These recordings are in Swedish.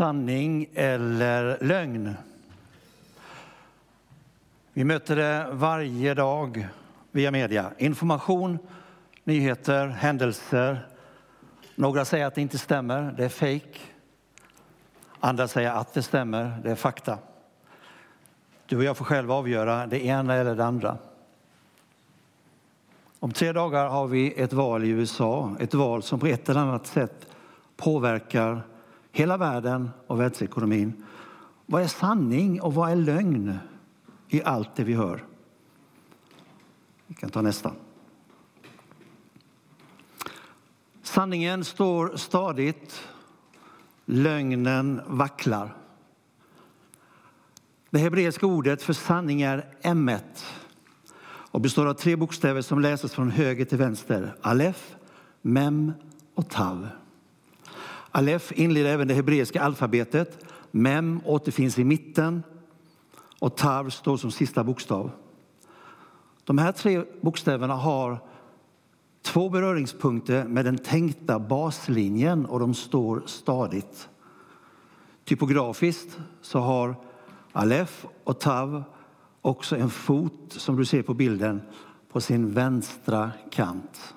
sanning eller lögn. Vi möter det varje dag via media. Information, nyheter, händelser. Några säger att det inte stämmer, det är fejk. Andra säger att det stämmer, det är fakta. Du och jag får själva avgöra det ena eller det andra. Om tre dagar har vi ett val i USA, ett val som på ett eller annat sätt påverkar hela världen och världsekonomin. Vad är sanning och vad är lögn i allt det vi hör? Vi kan ta nästa. Sanningen står stadigt, lögnen vacklar. Det hebreiska ordet för sanning är emmet och består av tre bokstäver som läses från höger till vänster. Alef, mem och tav. Alef inleder även det hebreiska alfabetet. Mem återfinns i mitten och tav står som sista bokstav. De här tre bokstäverna har två beröringspunkter med den tänkta baslinjen och de står stadigt. Typografiskt så har Alef och Tav också en fot, som du ser på bilden, på sin vänstra kant.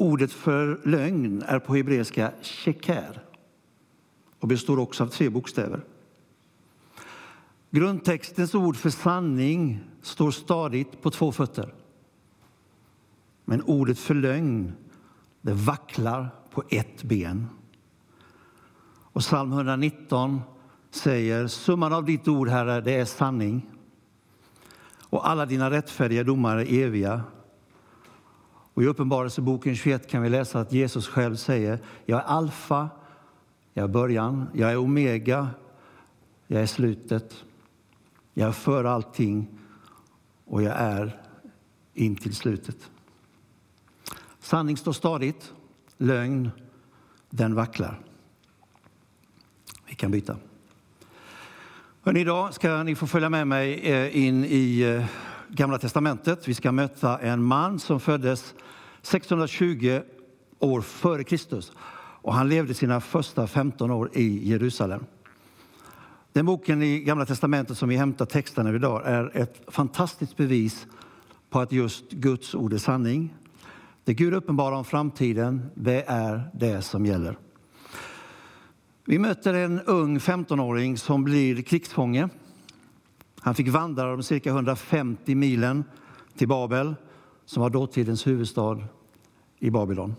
Ordet för lögn är på hebreiska sheker och består också av tre bokstäver. Grundtextens ord för sanning står stadigt på två fötter. Men ordet för lögn, det vacklar på ett ben. Och psalm 119 säger summan av ditt ord, Herre, det är sanning. Och alla dina rättfärdiga domar är eviga. Och I Uppenbarelseboken 21 kan vi läsa att Jesus själv säger Jag är alfa, jag är början, jag är omega, jag är slutet. Jag är för allting och jag är in till slutet. Sanning står stadigt, lögn den vacklar. Vi kan byta. Men idag ska ni få följa med mig eh, in i eh, Gamla testamentet. Vi ska möta en man som föddes 620 år före Kristus och han levde sina första 15 år i Jerusalem. Den boken i Gamla testamentet som vi hämtar texterna idag är ett fantastiskt bevis på att just Guds ord är sanning. Det Gud uppenbarar om framtiden, det är det som gäller. Vi möter en ung 15-åring som blir krigsfånge. Han fick vandra de cirka 150 milen till Babel, som var dåtidens huvudstad i Babylon.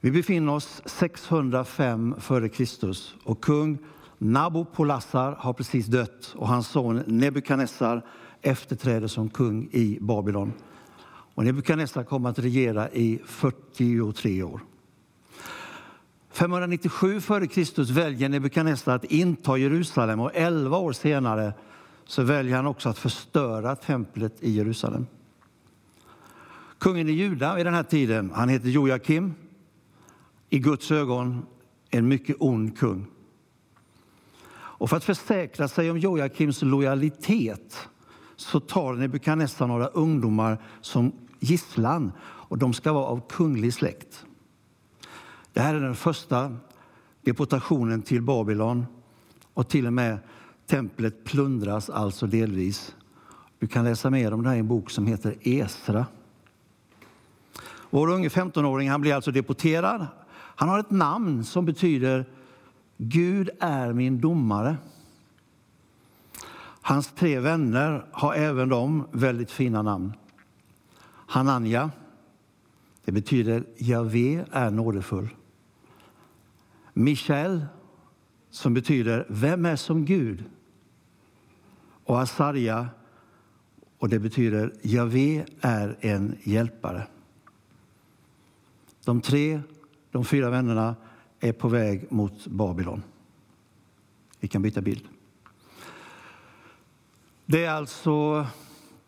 Vi befinner oss 605 f.Kr. och kung Nabopolassar har precis dött och hans son Nebukadnessar efterträder som kung i Babylon. Och Nebukadnessar kommer att regera i 43 år. 597 f.Kr. väljer Nebukadnessar att inta Jerusalem och 11 år senare så väljer han också att förstöra templet i Jerusalem. Kungen i Juda i den här tiden, han heter Joakim. I Guds ögon en mycket ond kung. Och för att försäkra sig om Joakims lojalitet så tar Nebukadnessar några ungdomar som gisslan och de ska vara av kunglig släkt. Det här är den första deportationen till Babylon och till och med templet plundras alltså delvis. Du kan läsa mer om det här i en bok som heter Esra. Vår unge 15-åring han blir alltså deporterad. Han har ett namn som betyder Gud är min domare. Hans tre vänner har även de väldigt fina namn. Hananja, det betyder Javé är nådefull. Michael, som betyder Vem är som Gud? Och Asarja, och det betyder Javé är en hjälpare. De tre, de fyra vännerna är på väg mot Babylon. Vi kan byta bild. Det är alltså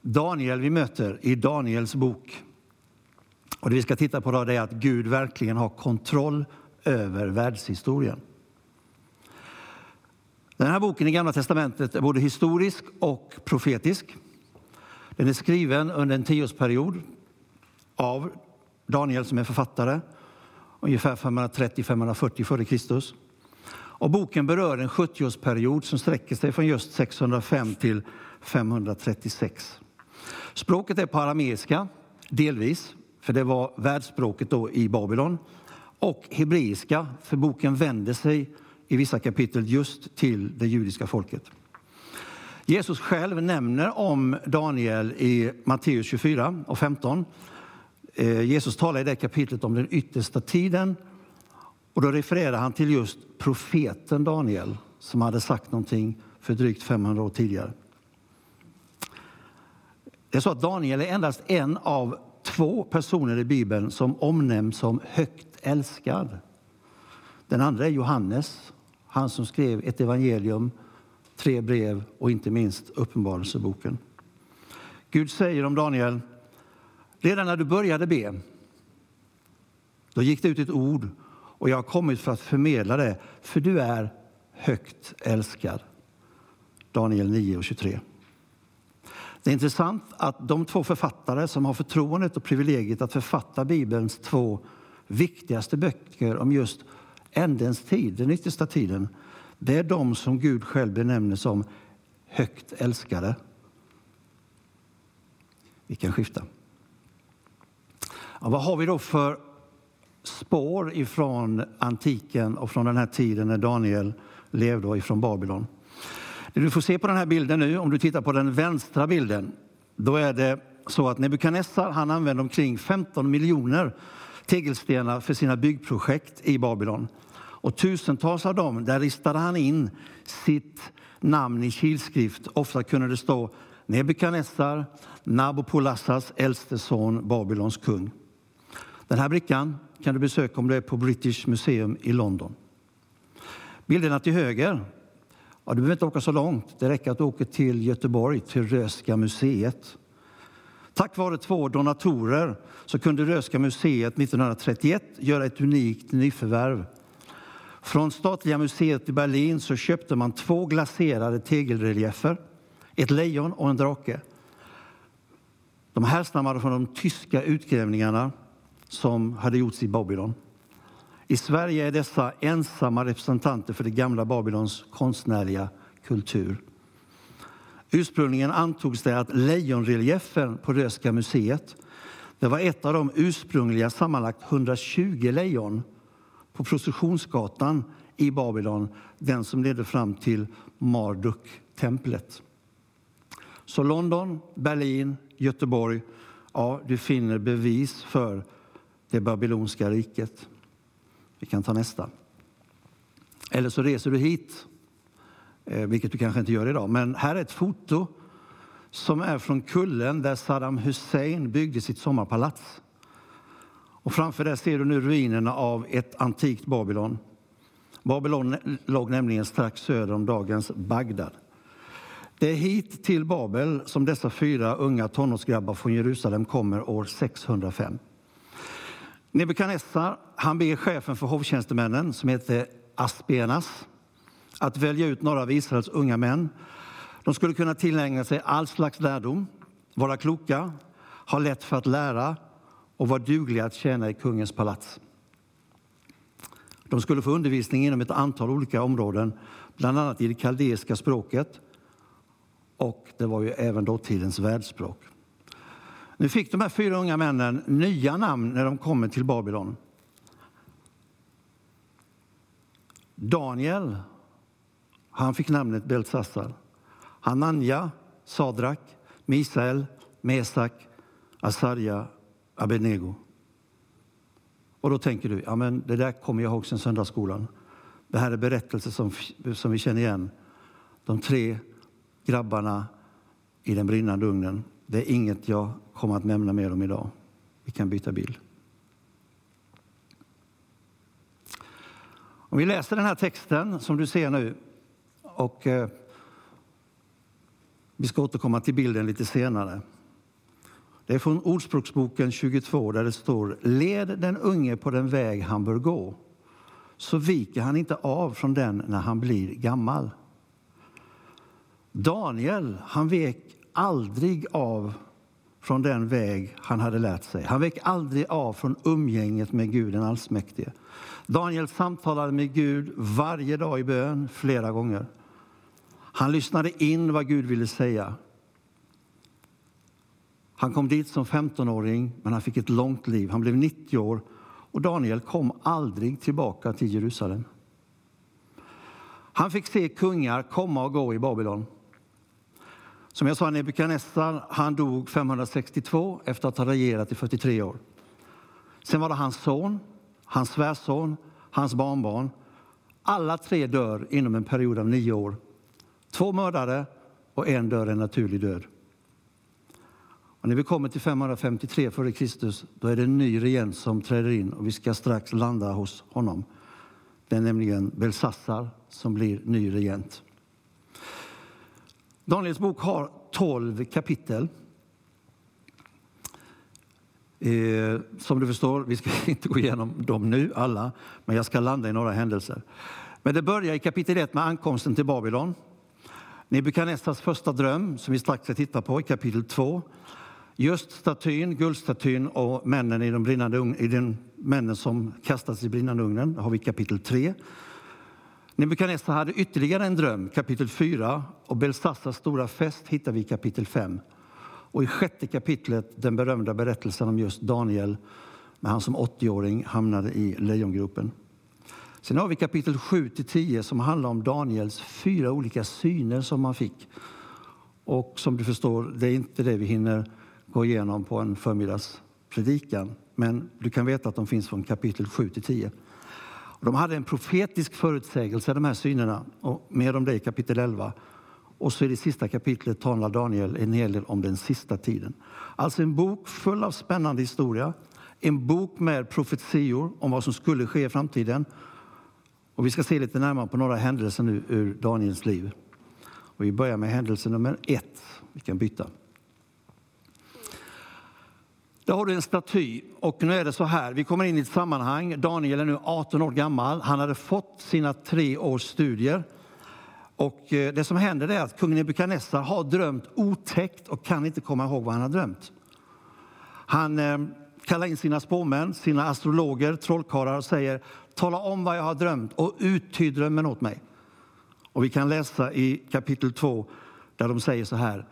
Daniel vi möter i Daniels bok. Och det vi ska titta på då är att Gud verkligen har kontroll över världshistorien. Den här boken i Gamla testamentet är både historisk och profetisk. Den är skriven under en tioårsperiod av Daniel som är författare. ungefär 530-540 f.Kr. Och boken berör en 70-årsperiod som sträcker sig från just 605 till 536. Språket är på arameiska, delvis, för det var världsspråket då i Babylon, och hebreiska, för boken vänder sig i vissa kapitel just till det judiska folket. Jesus själv nämner om Daniel i Matteus 24 och 15. Eh, Jesus talar i det kapitlet om den yttersta tiden och då refererar han till just profeten Daniel som hade sagt någonting för drygt 500 år tidigare. Det är så att Daniel är endast en av två personer i Bibeln som omnämns som högt älskad. Den andra är Johannes, han som skrev ett evangelium, tre brev och inte minst Uppenbarelseboken. Gud säger om Daniel, redan när du började be, då gick det ut ett ord och jag har kommit för att förmedla det, för du är högt älskad. Daniel 9 och 23. Det är intressant att de två författare som har förtroendet och privilegiet att författa Bibelns två viktigaste böcker om just ändens tid, den yttersta tiden, det är de som Gud själv benämner som högt älskade. Vi kan skifta. Ja, vad har vi då för spår ifrån antiken och från den här tiden när Daniel levde ifrån Babylon? Det du får se på den här bilden nu, om du tittar på den vänstra bilden, då är det så att Nebukadnessar han använde omkring 15 miljoner tegelstenar för sina byggprojekt i Babylon. Och tusentals av dem, där ristade han in sitt namn i kilskrift. Ofta kunde det stå Nebukadnessar, Nabopolassars äldste son, Babylons kung. Den här brickan kan du besöka om du är på British Museum i London. Bilderna till höger, ja, du behöver inte åka så långt. Det räcker att du åker till Göteborg, till Röhsska museet. Tack vare två donatorer så kunde Röhsska museet 1931 göra ett unikt nyförvärv. Från Statliga museet i Berlin så köpte man två glaserade tegelreliefer, ett lejon och en drake. De härstammade från de tyska utgrävningarna som hade gjorts i Babylon. I Sverige är dessa ensamma representanter för det gamla Babylons konstnärliga kultur. Ursprungligen antogs det att lejonreliefen på Röhsska museet det var ett av de ursprungliga sammanlagt 120 lejon på Processionsgatan i Babylon, den som ledde fram till Marduk-templet. Så London, Berlin, Göteborg, ja, du finner bevis för det babylonska riket. Vi kan ta nästa. Eller så reser du hit Eh, vilket du kanske inte gör idag. Men här är ett foto som är från kullen där Saddam Hussein byggde sitt sommarpalats. Och framför det ser du nu ruinerna av ett antikt Babylon. Babylon låg nämligen strax söder om dagens Bagdad. Det är hit till Babel som dessa fyra unga tonårsgrabbar från Jerusalem kommer år 605. Nebukadnessar han ber chefen för hovtjänstemännen, som heter Aspenas, att välja ut några av Israels unga män. De skulle kunna tillägna sig all slags lärdom, vara kloka, ha lätt för att lära och vara dugliga att tjäna i kungens palats. De skulle få undervisning inom ett antal olika områden, bland annat i det kaldeiska språket och det var ju även dåtidens världsspråk. Nu fick de här fyra unga männen nya namn när de kommer till Babylon. Daniel han fick namnet Belsassar. Hananja, Sadrak, Misael, Mesak, Asarja, Abednego. Och då tänker du, ja men det där kommer jag ihåg sen söndagsskolan. Det här är berättelser som, som vi känner igen. De tre grabbarna i den brinnande ugnen. Det är inget jag kommer att nämna mer om idag. Vi kan byta bild. Om vi läser den här texten som du ser nu och eh, vi ska återkomma till bilden lite senare. Det är från Ordspråksboken 22 där det står Led den unge på den väg han bör gå så viker han inte av från den när han blir gammal. Daniel han vek aldrig av från den väg han hade lärt sig. Han vek aldrig av från umgänget med Gud den allsmäktige. Daniel samtalade med Gud varje dag i bön, flera gånger. Han lyssnade in vad Gud ville säga. Han kom dit som 15-åring, men han fick ett långt liv. Han blev 90 år och Daniel kom aldrig tillbaka till Jerusalem. Han fick se kungar komma och gå i Babylon. Som jag sa, Nebukadnessar han dog 562 efter att ha regerat i 43 år. Sen var det hans son, hans svärson, hans barnbarn. Alla tre dör inom en period av nio år. Två mördare och en dör en naturlig död. Och när vi kommer till 553 f.Kr. då är det en ny regent som träder in och vi ska strax landa hos honom. Det är nämligen Belsassar som blir ny regent. Daniels bok har 12 kapitel. Eh, som du förstår, vi ska inte gå igenom dem nu alla, men jag ska landa i några händelser. Men det börjar i kapitel 1 med ankomsten till Babylon. Nebukadnessars första dröm, som vi strax ska titta på, i kapitel 2. Just statyn, guldstatyn och männen, i, de brinnande, i den männen som kastas i brinnande ugnen har vi kapitel 3. Nebukadnessar hade ytterligare en dröm, kapitel 4, och Belsassars stora fest hittar vi i kapitel 5. Och i sjätte kapitlet den berömda berättelsen om just Daniel när han som 80-åring hamnade i lejongropen. Sen har vi kapitel 7-10 som handlar om Daniels fyra olika syner som han fick. Och som du förstår, det är inte det vi hinner gå igenom på en förmiddagspredikan. Men du kan veta att de finns från kapitel 7 10. De hade en profetisk förutsägelse, de här synerna, och mer om det i kapitel 11. Och så i det sista kapitlet talar Daniel en hel del om den sista tiden. Alltså en bok full av spännande historia, en bok med profetior om vad som skulle ske i framtiden. Och vi ska se lite närmare på några händelser nu ur Daniels liv. Och vi börjar med händelse nummer ett. Vi kan byta. Där har du en staty. Och nu är det så här, vi kommer in i ett sammanhang. Daniel är nu 18 år gammal. Han hade fått sina tre års studier. Och eh, det som händer är att kung Nebukadnessar har drömt otäckt och kan inte komma ihåg vad han har drömt. Han eh, kallar in sina spåmän, sina astrologer, trollkarlar och säger tala om vad jag har drömt och uttyd drömmen åt mig. Och vi kan läsa i kapitel 2 där de säger så här.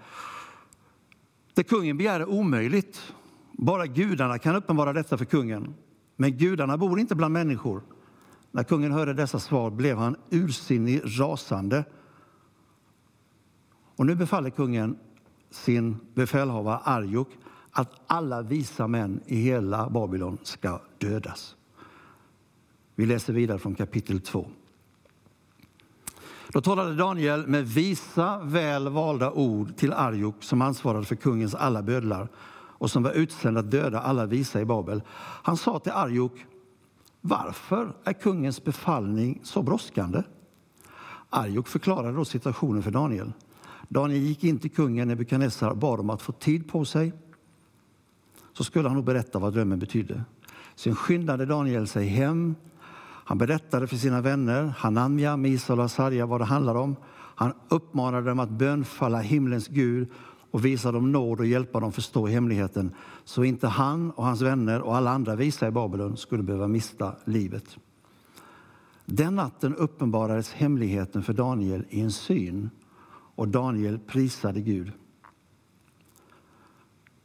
Det kungen begär är omöjligt bara gudarna kan uppenbara detta för kungen. Men gudarna bor inte bland människor. När kungen hörde dessa svar blev han ursinnig, rasande. Och nu befaller kungen sin befälhavare Arjok att alla visa män i hela Babylon ska dödas. Vi läser vidare från kapitel 2. Då talade Daniel med visa, väl valda ord till Arjok som ansvarade för kungens alla bödlar och som var utsänd att döda alla visa i Babel. Han sa till Arjok, varför är kungens befallning så brådskande? Arjok förklarade då situationen för Daniel. Daniel gick in till kungen Nebukadnessar och bad om att få tid på sig. Så skulle han nog berätta vad drömmen betydde. Sen skyndade Daniel sig hem. Han berättade för sina vänner, Hananja, Misal och Asarja, vad det handlade om. Han uppmanade dem att bönfalla himlens Gud och visa dem nåd och hjälpa dem förstå hemligheten så inte han och hans vänner och alla andra visa i Babylon skulle behöva mista livet. Den natten uppenbarades hemligheten för Daniel i en syn och Daniel prisade Gud.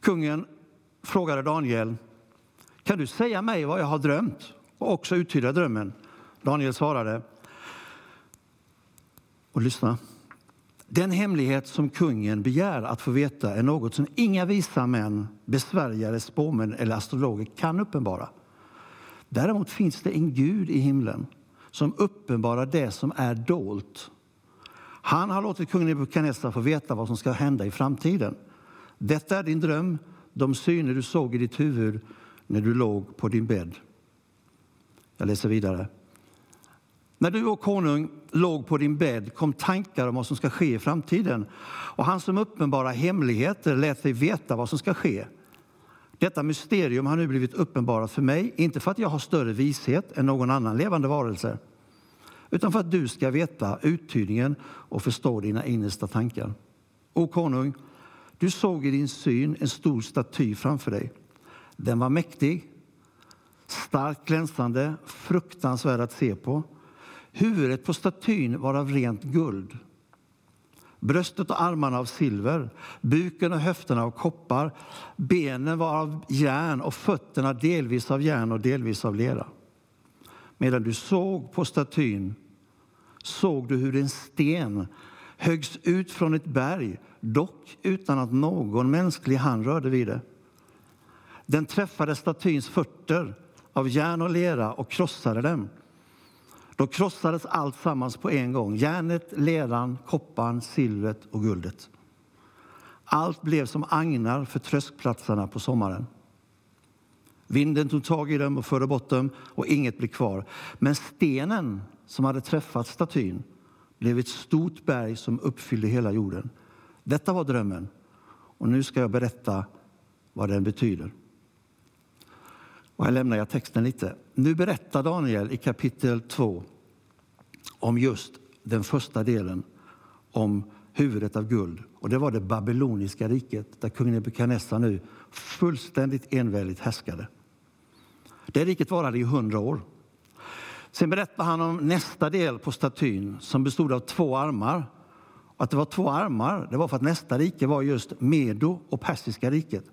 Kungen frågade Daniel, kan du säga mig vad jag har drömt och också uttyda drömmen? Daniel svarade, och lyssna. Den hemlighet som kungen begär att få veta är något som inga visa män, besvärjare, spåmän eller astrologer kan uppenbara. Däremot finns det en Gud i himlen som uppenbarar det som är dolt. Han har låtit kungen Nebukadnessar få veta vad som ska hända i framtiden. Detta är din dröm, de syner du såg i ditt huvud när du låg på din bädd. Jag läser vidare. När du, och konung, låg på din bädd kom tankar om vad som ska ske i framtiden. Och han som uppenbara hemligheter lät dig veta vad som ska ske. Detta mysterium har nu blivit uppenbarat för mig, inte för att jag har större vishet än någon annan levande varelse, utan för att du ska veta uttydningen och förstå dina innersta tankar. O konung, du såg i din syn en stor staty framför dig. Den var mäktig, starkt glänsande, fruktansvärd att se på. Huvudet på statyn var av rent guld. Bröstet och armarna av silver, buken och höfterna av koppar. Benen var av järn och fötterna delvis av järn och delvis av lera. Medan du såg på statyn såg du hur en sten höggs ut från ett berg, dock utan att någon mänsklig hand rörde vid det. Den träffade statyns fötter av järn och lera och krossade dem. Då krossades allt sammans på en gång. Järnet, leran, kopparn, silvret och guldet. Allt blev som agnar för tröskplatserna på sommaren. Vinden tog tag i dem och förde bort dem och inget blev kvar. Men stenen som hade träffat statyn blev ett stort berg som uppfyllde hela jorden. Detta var drömmen. Och nu ska jag berätta vad den betyder. Och här lämnar jag texten lite. Nu berättar Daniel i kapitel 2 om just den första delen om huvudet av guld. Och Det var det babyloniska riket där kung Nebukadnessar nu fullständigt enväldigt härskade. Det riket varade i hundra år. Sen berättar han om nästa del på statyn som bestod av två armar. Att det var två armar det var för att nästa rike var just Medo och Persiska riket.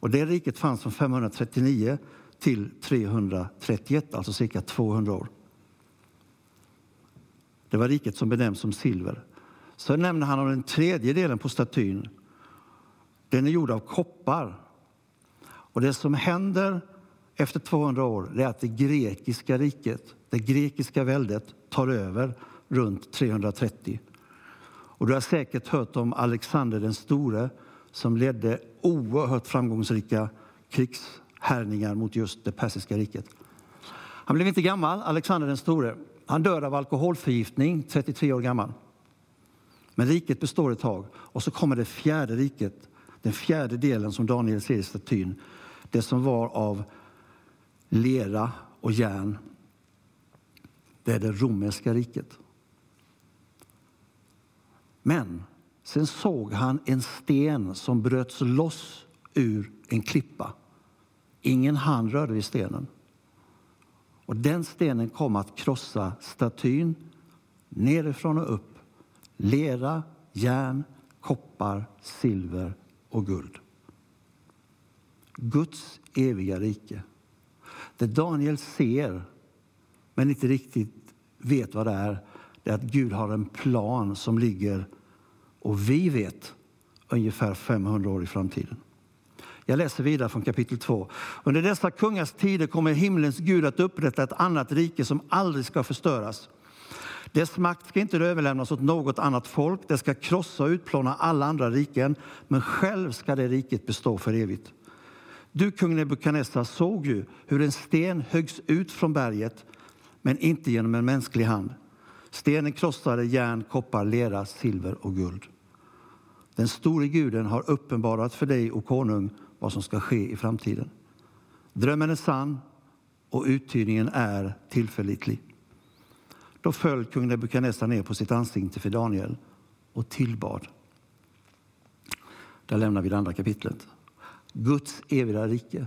Och det riket fanns från 539 till 331, alltså cirka 200 år. Det var riket som benämns som silver. Så nämner han om den tredje delen på statyn. Den är gjord av koppar. Och det som händer efter 200 år är att det grekiska riket, det grekiska väldet, tar över runt 330. Och du har säkert hört om Alexander den store som ledde oerhört framgångsrika krigshärjningar mot just det persiska riket. Han blev inte gammal, Alexander den store. Han dör av alkoholförgiftning, 33 år gammal. Men riket består ett tag. Och så kommer det fjärde riket, den fjärde delen som Daniel ser i statyn. Det som var av lera och järn. Det är det romerska riket. Men sen såg han en sten som bröts loss ur en klippa. Ingen hand rörde vid stenen. Och den stenen kom att krossa statyn nerifrån och upp. Lera, järn, koppar, silver och guld. Guds eviga rike. Det Daniel ser, men inte riktigt vet vad det är, det är att Gud har en plan som ligger, och vi vet, ungefär 500 år i framtiden. Jag läser vidare från kapitel 2. Under dessa kungars tider kommer himlens Gud att upprätta ett annat rike som aldrig ska förstöras. Dess makt ska inte överlämnas åt något annat folk. Det ska krossa och utplåna alla andra riken, men själv ska det riket bestå för evigt. Du, kung Nebukadnessar, såg ju hur en sten höggs ut från berget, men inte genom en mänsklig hand. Stenen krossade järn, koppar, lera, silver och guld. Den store guden har uppenbarat för dig, o konung, vad som ska ske i framtiden. Drömmen är sann och uttydningen är tillförlitlig. Då föll kung Nebukadnessar ner på sitt ansikte för Daniel och tillbad. Där lämnar vi det andra kapitlet. Guds eviga rike.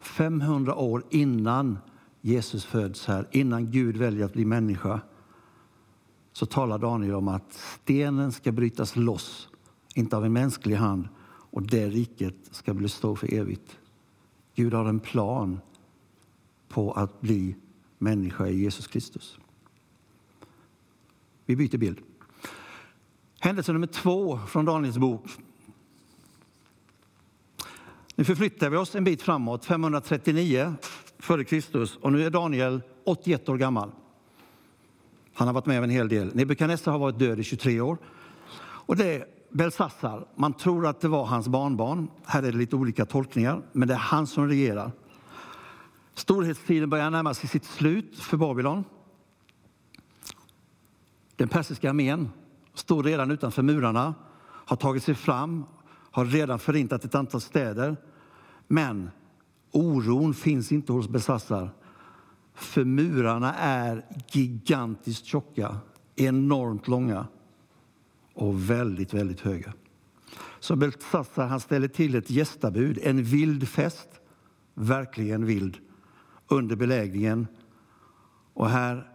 500 år innan Jesus föds här, innan Gud väljer att bli människa så talar Daniel om att stenen ska brytas loss, inte av en mänsklig hand, och det riket ska bestå för evigt. Gud har en plan på att bli människa i Jesus Kristus. Vi byter bild. Händelse nummer två från Daniels bok. Nu förflyttar vi oss en bit framåt, 539 före Kristus, och nu är Daniel 81 år gammal. Han har varit med om en hel del. Nebukadnessar har varit död i 23 år. Och det är Belsassar. Man tror att det var hans barnbarn. Här är det lite olika tolkningar, men det är han som regerar. Storhetstiden börjar närma sig sitt slut för Babylon. Den persiska armén står redan utanför murarna, har tagit sig fram, har redan förintat ett antal städer. Men oron finns inte hos Besassar, för murarna är gigantiskt tjocka, enormt långa och väldigt, väldigt höga. Så Beltsassar han ställer till ett gästabud, en vild fest, verkligen vild, under belägringen. Och här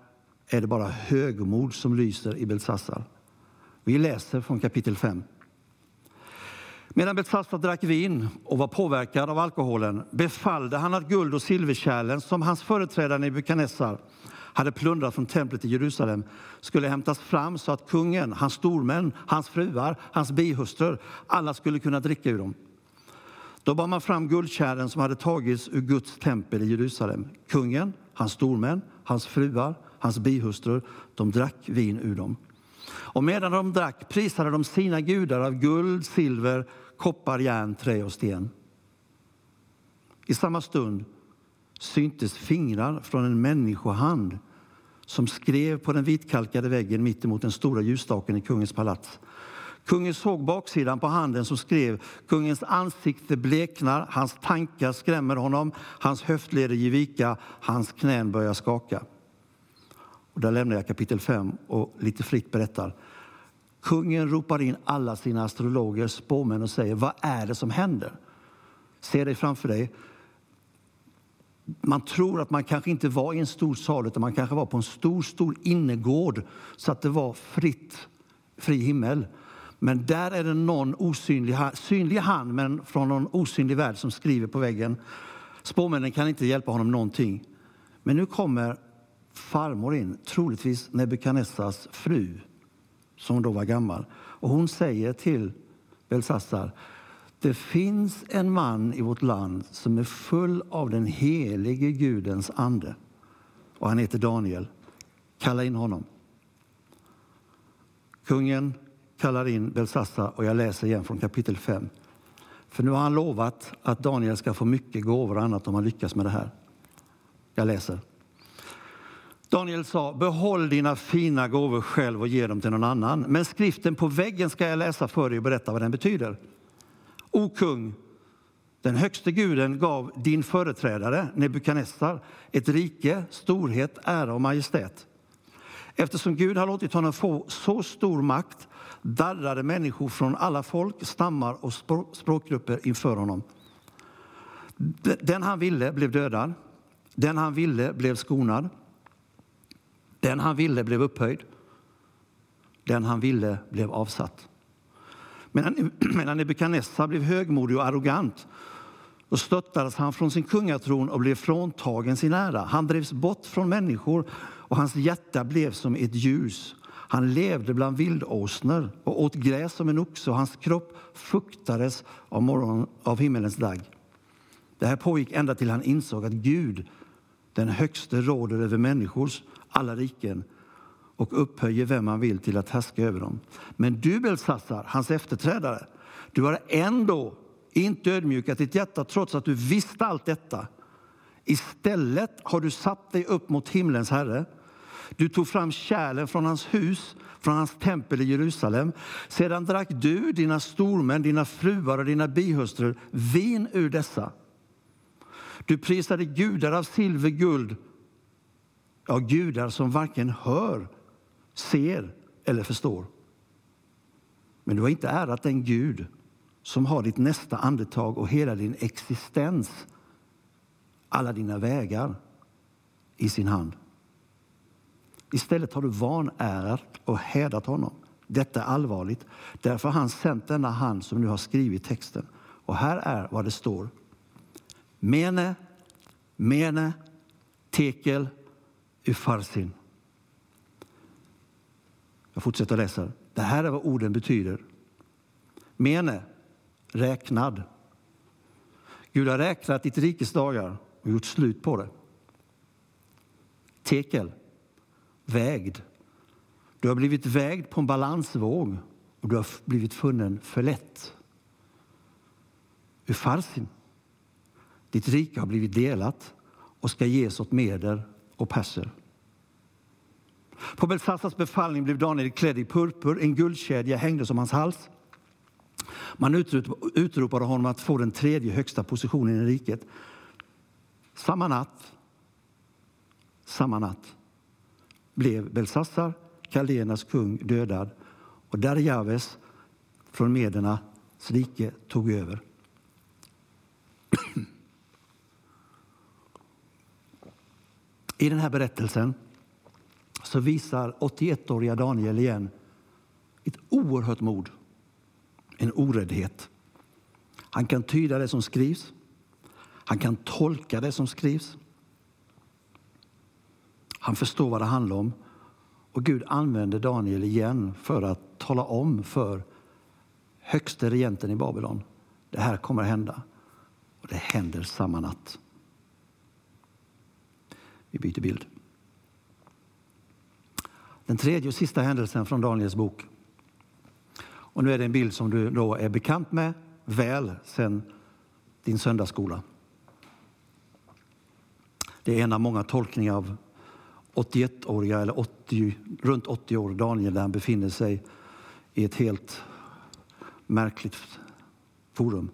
är det bara högmod som lyser i Beltsassar. Vi läser från kapitel 5. Medan Betsassar drack vin och var påverkad av alkoholen befallde han att guld och silverkärlen som hans företrädare Nebukadnessar hade plundrat från templet i Jerusalem skulle hämtas fram så att kungen, hans stormän, hans fruar, hans bihustrur, alla skulle kunna dricka ur dem. Då bar man fram guldkärlen som hade tagits ur Guds tempel i Jerusalem. Kungen, hans stormän, hans fruar, hans bihustrur, de drack vin ur dem. Och medan de drack prisade de sina gudar av guld, silver, koppar, järn, trä och sten. I samma stund syntes fingrar från en människohand som skrev på den vitkalkade väggen mittemot den stora ljusstaken i kungens palats. Kungen såg baksidan på handen som skrev. Kungens ansikte bleknar, hans tankar skrämmer honom, hans höftleder ger vika, hans knän börjar skaka. Och där lämnar jag kapitel 5 och lite fritt berättar. Kungen ropar in alla sina astrologer, spåmän och säger vad är det som händer? Se dig framför dig. Man tror att man kanske inte var i en stor sal utan man kanske var på en stor, stor innergård så att det var fritt, fri himmel. Men där är det någon osynlig, synlig hand men från någon osynlig värld som skriver på väggen. Spåmännen kan inte hjälpa honom någonting. Men nu kommer farmor in, troligtvis Nebukadnessars fru, som då var gammal. Och hon säger till Belsassar, det finns en man i vårt land som är full av den helige Gudens ande. Och han heter Daniel. Kalla in honom. Kungen kallar in Belsassar och jag läser igen från kapitel 5. För nu har han lovat att Daniel ska få mycket gåvor och annat om han lyckas med det här. Jag läser. Daniel sa, behåll dina fina gåvor själv och ge dem till någon annan. Men skriften på väggen ska jag läsa för dig och berätta vad den betyder. O kung, den högste guden gav din företrädare Nebukadnessar ett rike, storhet, ära och majestät. Eftersom Gud har låtit honom få så stor makt darrade människor från alla folk, stammar och språkgrupper inför honom. Den han ville blev dödad, den han ville blev skonad. Den han ville blev upphöjd. Den han ville blev avsatt. Medan Nebukadnessar blev högmodig och arrogant och stöttades han från sin kungatron och blev fråntagen sin ära. Han drevs bort från människor och hans hjärta blev som ett ljus. Han levde bland vildåsnor och åt gräs som en oxe och hans kropp fuktades av, morgon, av himmelens dagg. Det här pågick ända till han insåg att Gud, den högste, råder över människors alla riken och upphöjer vem man vill till att härska över dem. Men du, Belsassar, hans efterträdare, du har ändå inte ödmjukat ditt hjärta trots att du visste allt detta. Istället har du satt dig upp mot himlens Herre. Du tog fram kärlen från hans hus, från hans tempel i Jerusalem. Sedan drack du, dina stormän, dina fruar och dina bihustrur vin ur dessa. Du prisade gudar av silver, guld Ja, gudar som varken hör, ser eller förstår. Men du har inte ärat den Gud som har ditt nästa andetag och hela din existens, alla dina vägar, i sin hand. Istället har du vanärat och hädat honom. Detta är allvarligt. Därför har han sänt denna hand som nu har skrivit texten. Och här är vad det står. Mene, mene, tekel, Ufarsin. Jag fortsätter läsa. Det här är vad orden betyder. Mene, räknad. Gud har räknat ditt rikes dagar och gjort slut på det. Tekel, vägd. Du har blivit vägd på en balansvåg och du har blivit funnen för lätt. Ufarsin. Ditt rike har blivit delat och ska ges åt meder och perser. På Belsassars befallning blev Daniel klädd i purpur, en guldkedja hängde som hans hals. Man utropade honom att få den tredje högsta positionen i riket. Samma natt, samma natt blev Belsassar, Kaldenas kung, dödad och Darjaves från medernas rike tog över. I den här berättelsen så visar 81-åriga Daniel igen ett oerhört mod, en oräddhet. Han kan tyda det som skrivs, han kan tolka det som skrivs. Han förstår vad det handlar om. Och Gud använder Daniel igen för att tala om för högste regenten i Babylon. Det här kommer att hända. Och det händer samma natt. Vi byter bild. Den tredje och sista händelsen från Daniels bok. Och nu är det en bild som du då är bekant med väl sedan din söndagsskola. Det är en av många tolkningar av 81-åriga, eller 80, runt 80 år, Daniel, där han befinner sig i ett helt märkligt forum.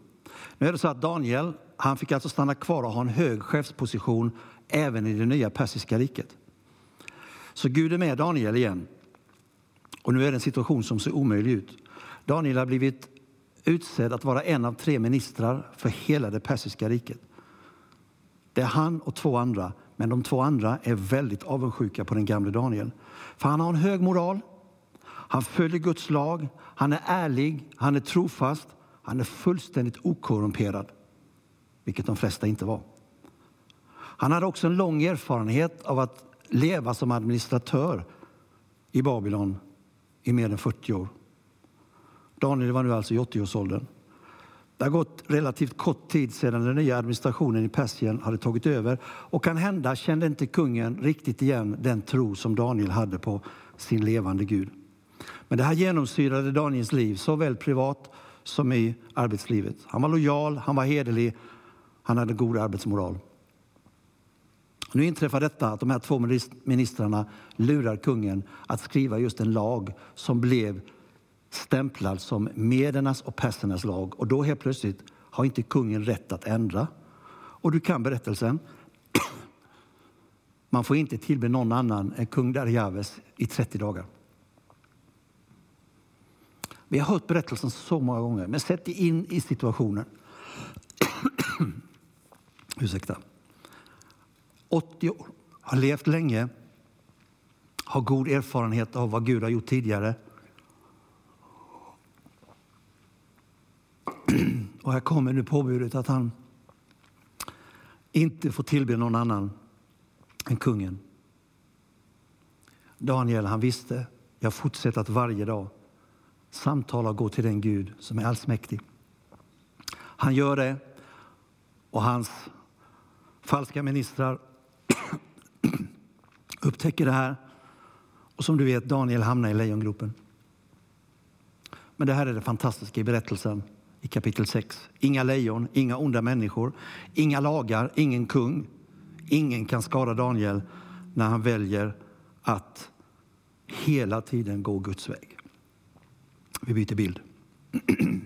Nu är det så att Daniel han fick alltså stanna kvar och ha en hög chefsposition även i det nya persiska riket. Så Gud är med Daniel igen. Och nu är det en situation som ser omöjlig ut. Daniel har blivit utsedd att vara en av tre ministrar för hela det persiska riket. Det är han och två andra, men de två andra är väldigt avundsjuka på den gamle Daniel. För han har en hög moral, han följer Guds lag, han är ärlig, han är trofast, han är fullständigt okorrumperad, vilket de flesta inte var. Han hade också en lång erfarenhet av att leva som administratör i Babylon i mer än 40 år. Daniel var nu alltså i 80-årsåldern. Det har gått relativt kort tid sedan den nya administrationen i Persien hade tagit över och kan hända kände inte kungen riktigt igen den tro som Daniel hade på sin levande Gud. Men det här genomsyrade Daniels liv, såväl privat som i arbetslivet. Han var lojal, han var hederlig, han hade god arbetsmoral. Nu inträffar detta att de här två ministrarna lurar kungen att skriva just en lag som blev stämplad som medernas och persernas lag. Och då helt plötsligt har inte kungen rätt att ändra. Och du kan berättelsen. Man får inte tillbe någon annan än kung Darjaves i 30 dagar. Vi har hört berättelsen så många gånger, men sätt dig in i situationen. Ursäkta. 80 år, har levt länge, har god erfarenhet av vad Gud har gjort tidigare. Och här kommer nu påbudet att han inte får tillbe någon annan än kungen. Daniel han visste, jag fortsätter att varje dag samtala och gå till den Gud som är allsmäktig. Han gör det och hans falska ministrar upptäcker det här. Och som du vet, Daniel hamnar i lejongropen. Men det här är det fantastiska i berättelsen i kapitel 6. Inga lejon, inga onda människor, inga lagar, ingen kung. Ingen kan skada Daniel när han väljer att hela tiden gå Guds väg. Vi byter bild.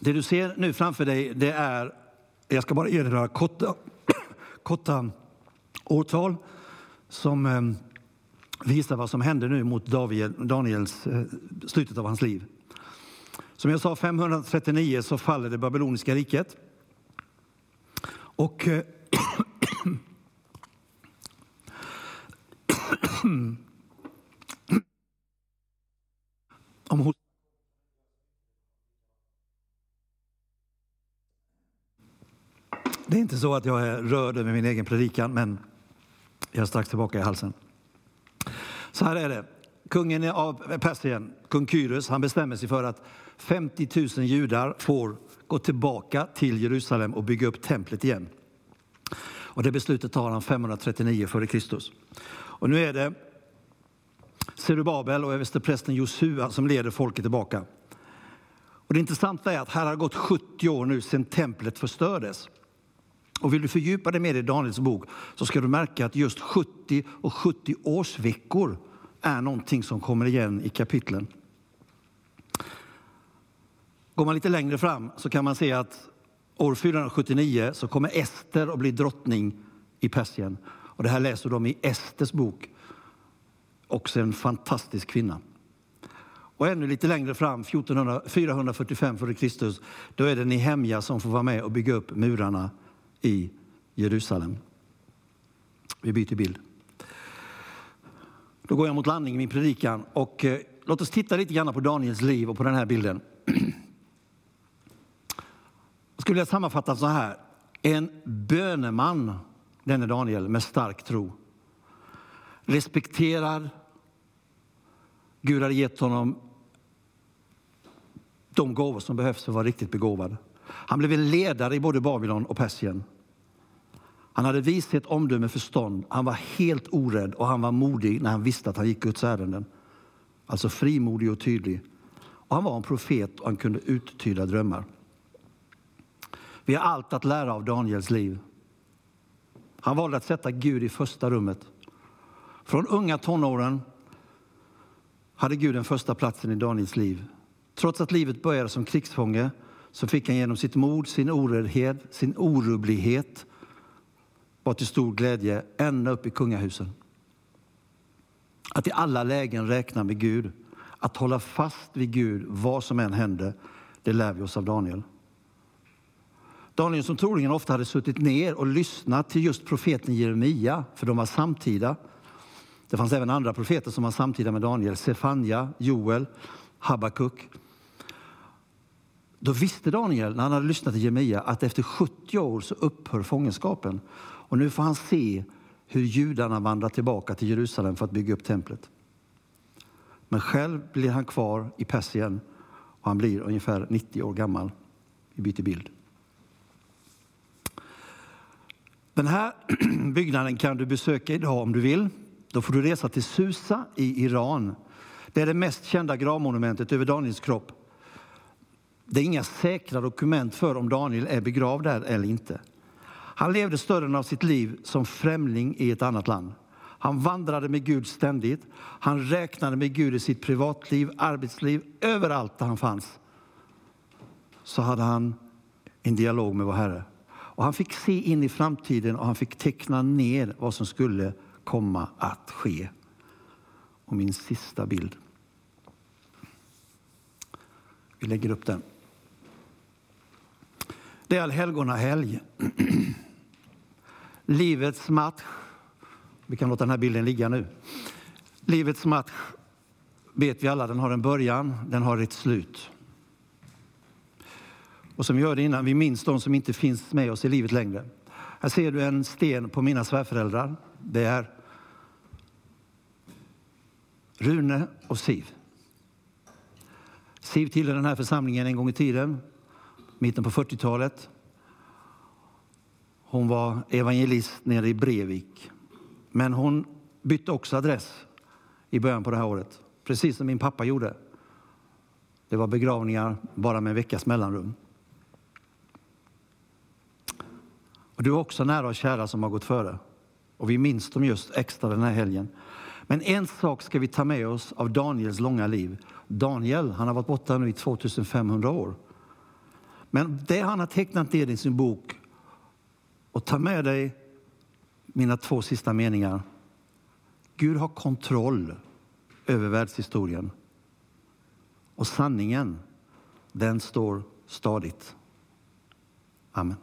Det du ser nu framför dig det är, jag ska bara erinra några korta, korta årtal som eh, visar vad som hände nu mot Daniels, eh, slutet av hans liv. Som jag sa, 539 så faller det babyloniska riket. Och eh, om Det är inte så att jag är rörd över min egen predikan, men jag är strax tillbaka i halsen. Så här är det. Kungen av eh, Persien, kung Kyrus, han bestämmer sig för att 50 000 judar får gå tillbaka till Jerusalem och bygga upp templet igen. Och det beslutet tar han 539 f.Kr. Och nu är det Zerubabel och översteprästen Josua som leder folket tillbaka. Och det intressanta är att här har gått 70 år nu sedan templet förstördes. Och vill du fördjupa dig mer i Daniels bok så ska du märka att just 70 och 70 årsveckor är någonting som kommer igen i kapitlen. Går man lite längre fram så kan man se att år 479 så kommer Ester att bli drottning i Persien. Och det här läser de i Esters bok. Också en fantastisk kvinna. Och ännu lite längre fram, 1400, 445 f.Kr., då är det Nehemja som får vara med och bygga upp murarna i Jerusalem. Vi byter bild. Då går jag mot landning i min predikan och eh, låt oss titta lite grann på Daniels liv och på den här bilden. Jag skulle jag sammanfatta så här. En böneman, denne Daniel, med stark tro. Respekterad. Gud hade gett honom de gåvor som behövs för att vara riktigt begåvad. Han blev en ledare i både Babylon och Persien. Han hade vishet, omdöme, förstånd. Han var helt orädd och han var modig när han visste att han gick Guds ärenden. Alltså frimodig och tydlig. Och han var en profet och han kunde uttyda drömmar. Vi har allt att lära av Daniels liv. Han valde att sätta Gud i första rummet. Från unga tonåren hade Gud den första platsen i Daniels liv. Trots att livet började som krigsfånge så fick han genom sitt mod, sin oräddhet, sin orubblighet var till stor glädje ända upp i kungahusen. Att i alla lägen räkna med Gud, att hålla fast vid Gud vad som än hände, det lär vi oss av Daniel. Daniel som troligen ofta hade suttit ner och lyssnat till just profeten Jeremia, för de var samtida. Det fanns även andra profeter som var samtida med Daniel, Sefania, Joel, Habakuk. Då visste Daniel, när han hade lyssnat till Jeremia, att efter 70 år så upphör fångenskapen. Och nu får han se hur judarna vandrar tillbaka till Jerusalem för att bygga upp templet. Men själv blir han kvar i Persien och han blir ungefär 90 år gammal. Vi byter bild. Den här byggnaden kan du besöka idag om du vill. Då får du resa till Susa i Iran. Det är det mest kända gravmonumentet över Daniels kropp. Det är inga säkra dokument för om Daniel är begravd där eller inte. Han levde större delen av sitt liv som främling i ett annat land. Han vandrade med Gud ständigt. Han räknade med Gud i sitt privatliv, arbetsliv, överallt där han fanns. Så hade han en dialog med vår Herre. Och han fick se in i framtiden och han fick teckna ner vad som skulle komma att ske. Och min sista bild. Vi lägger upp den. Det är allhelgonahelg. Livets match. Vi kan låta den här bilden ligga nu. Livets match vet vi alla, den har en början, den har ett slut. Och som vi hörde innan, vi minns de som inte finns med oss i livet längre. Här ser du en sten på mina svärföräldrar. Det är Rune och Siv. Siv tillhörde den här församlingen en gång i tiden, mitten på 40-talet. Hon var evangelist nere i Brevik. Men hon bytte också adress i början på det här året, precis som min pappa gjorde. Det var begravningar bara med en veckas mellanrum. Och du är också nära och kära som har gått före. Och vi minns dem just extra den här helgen. Men en sak ska vi ta med oss av Daniels långa liv. Daniel han har varit borta nu i 2500 år. Men det han har tecknat ner i sin bok och ta med dig mina två sista meningar. Gud har kontroll över världshistorien. Och sanningen, den står stadigt. Amen.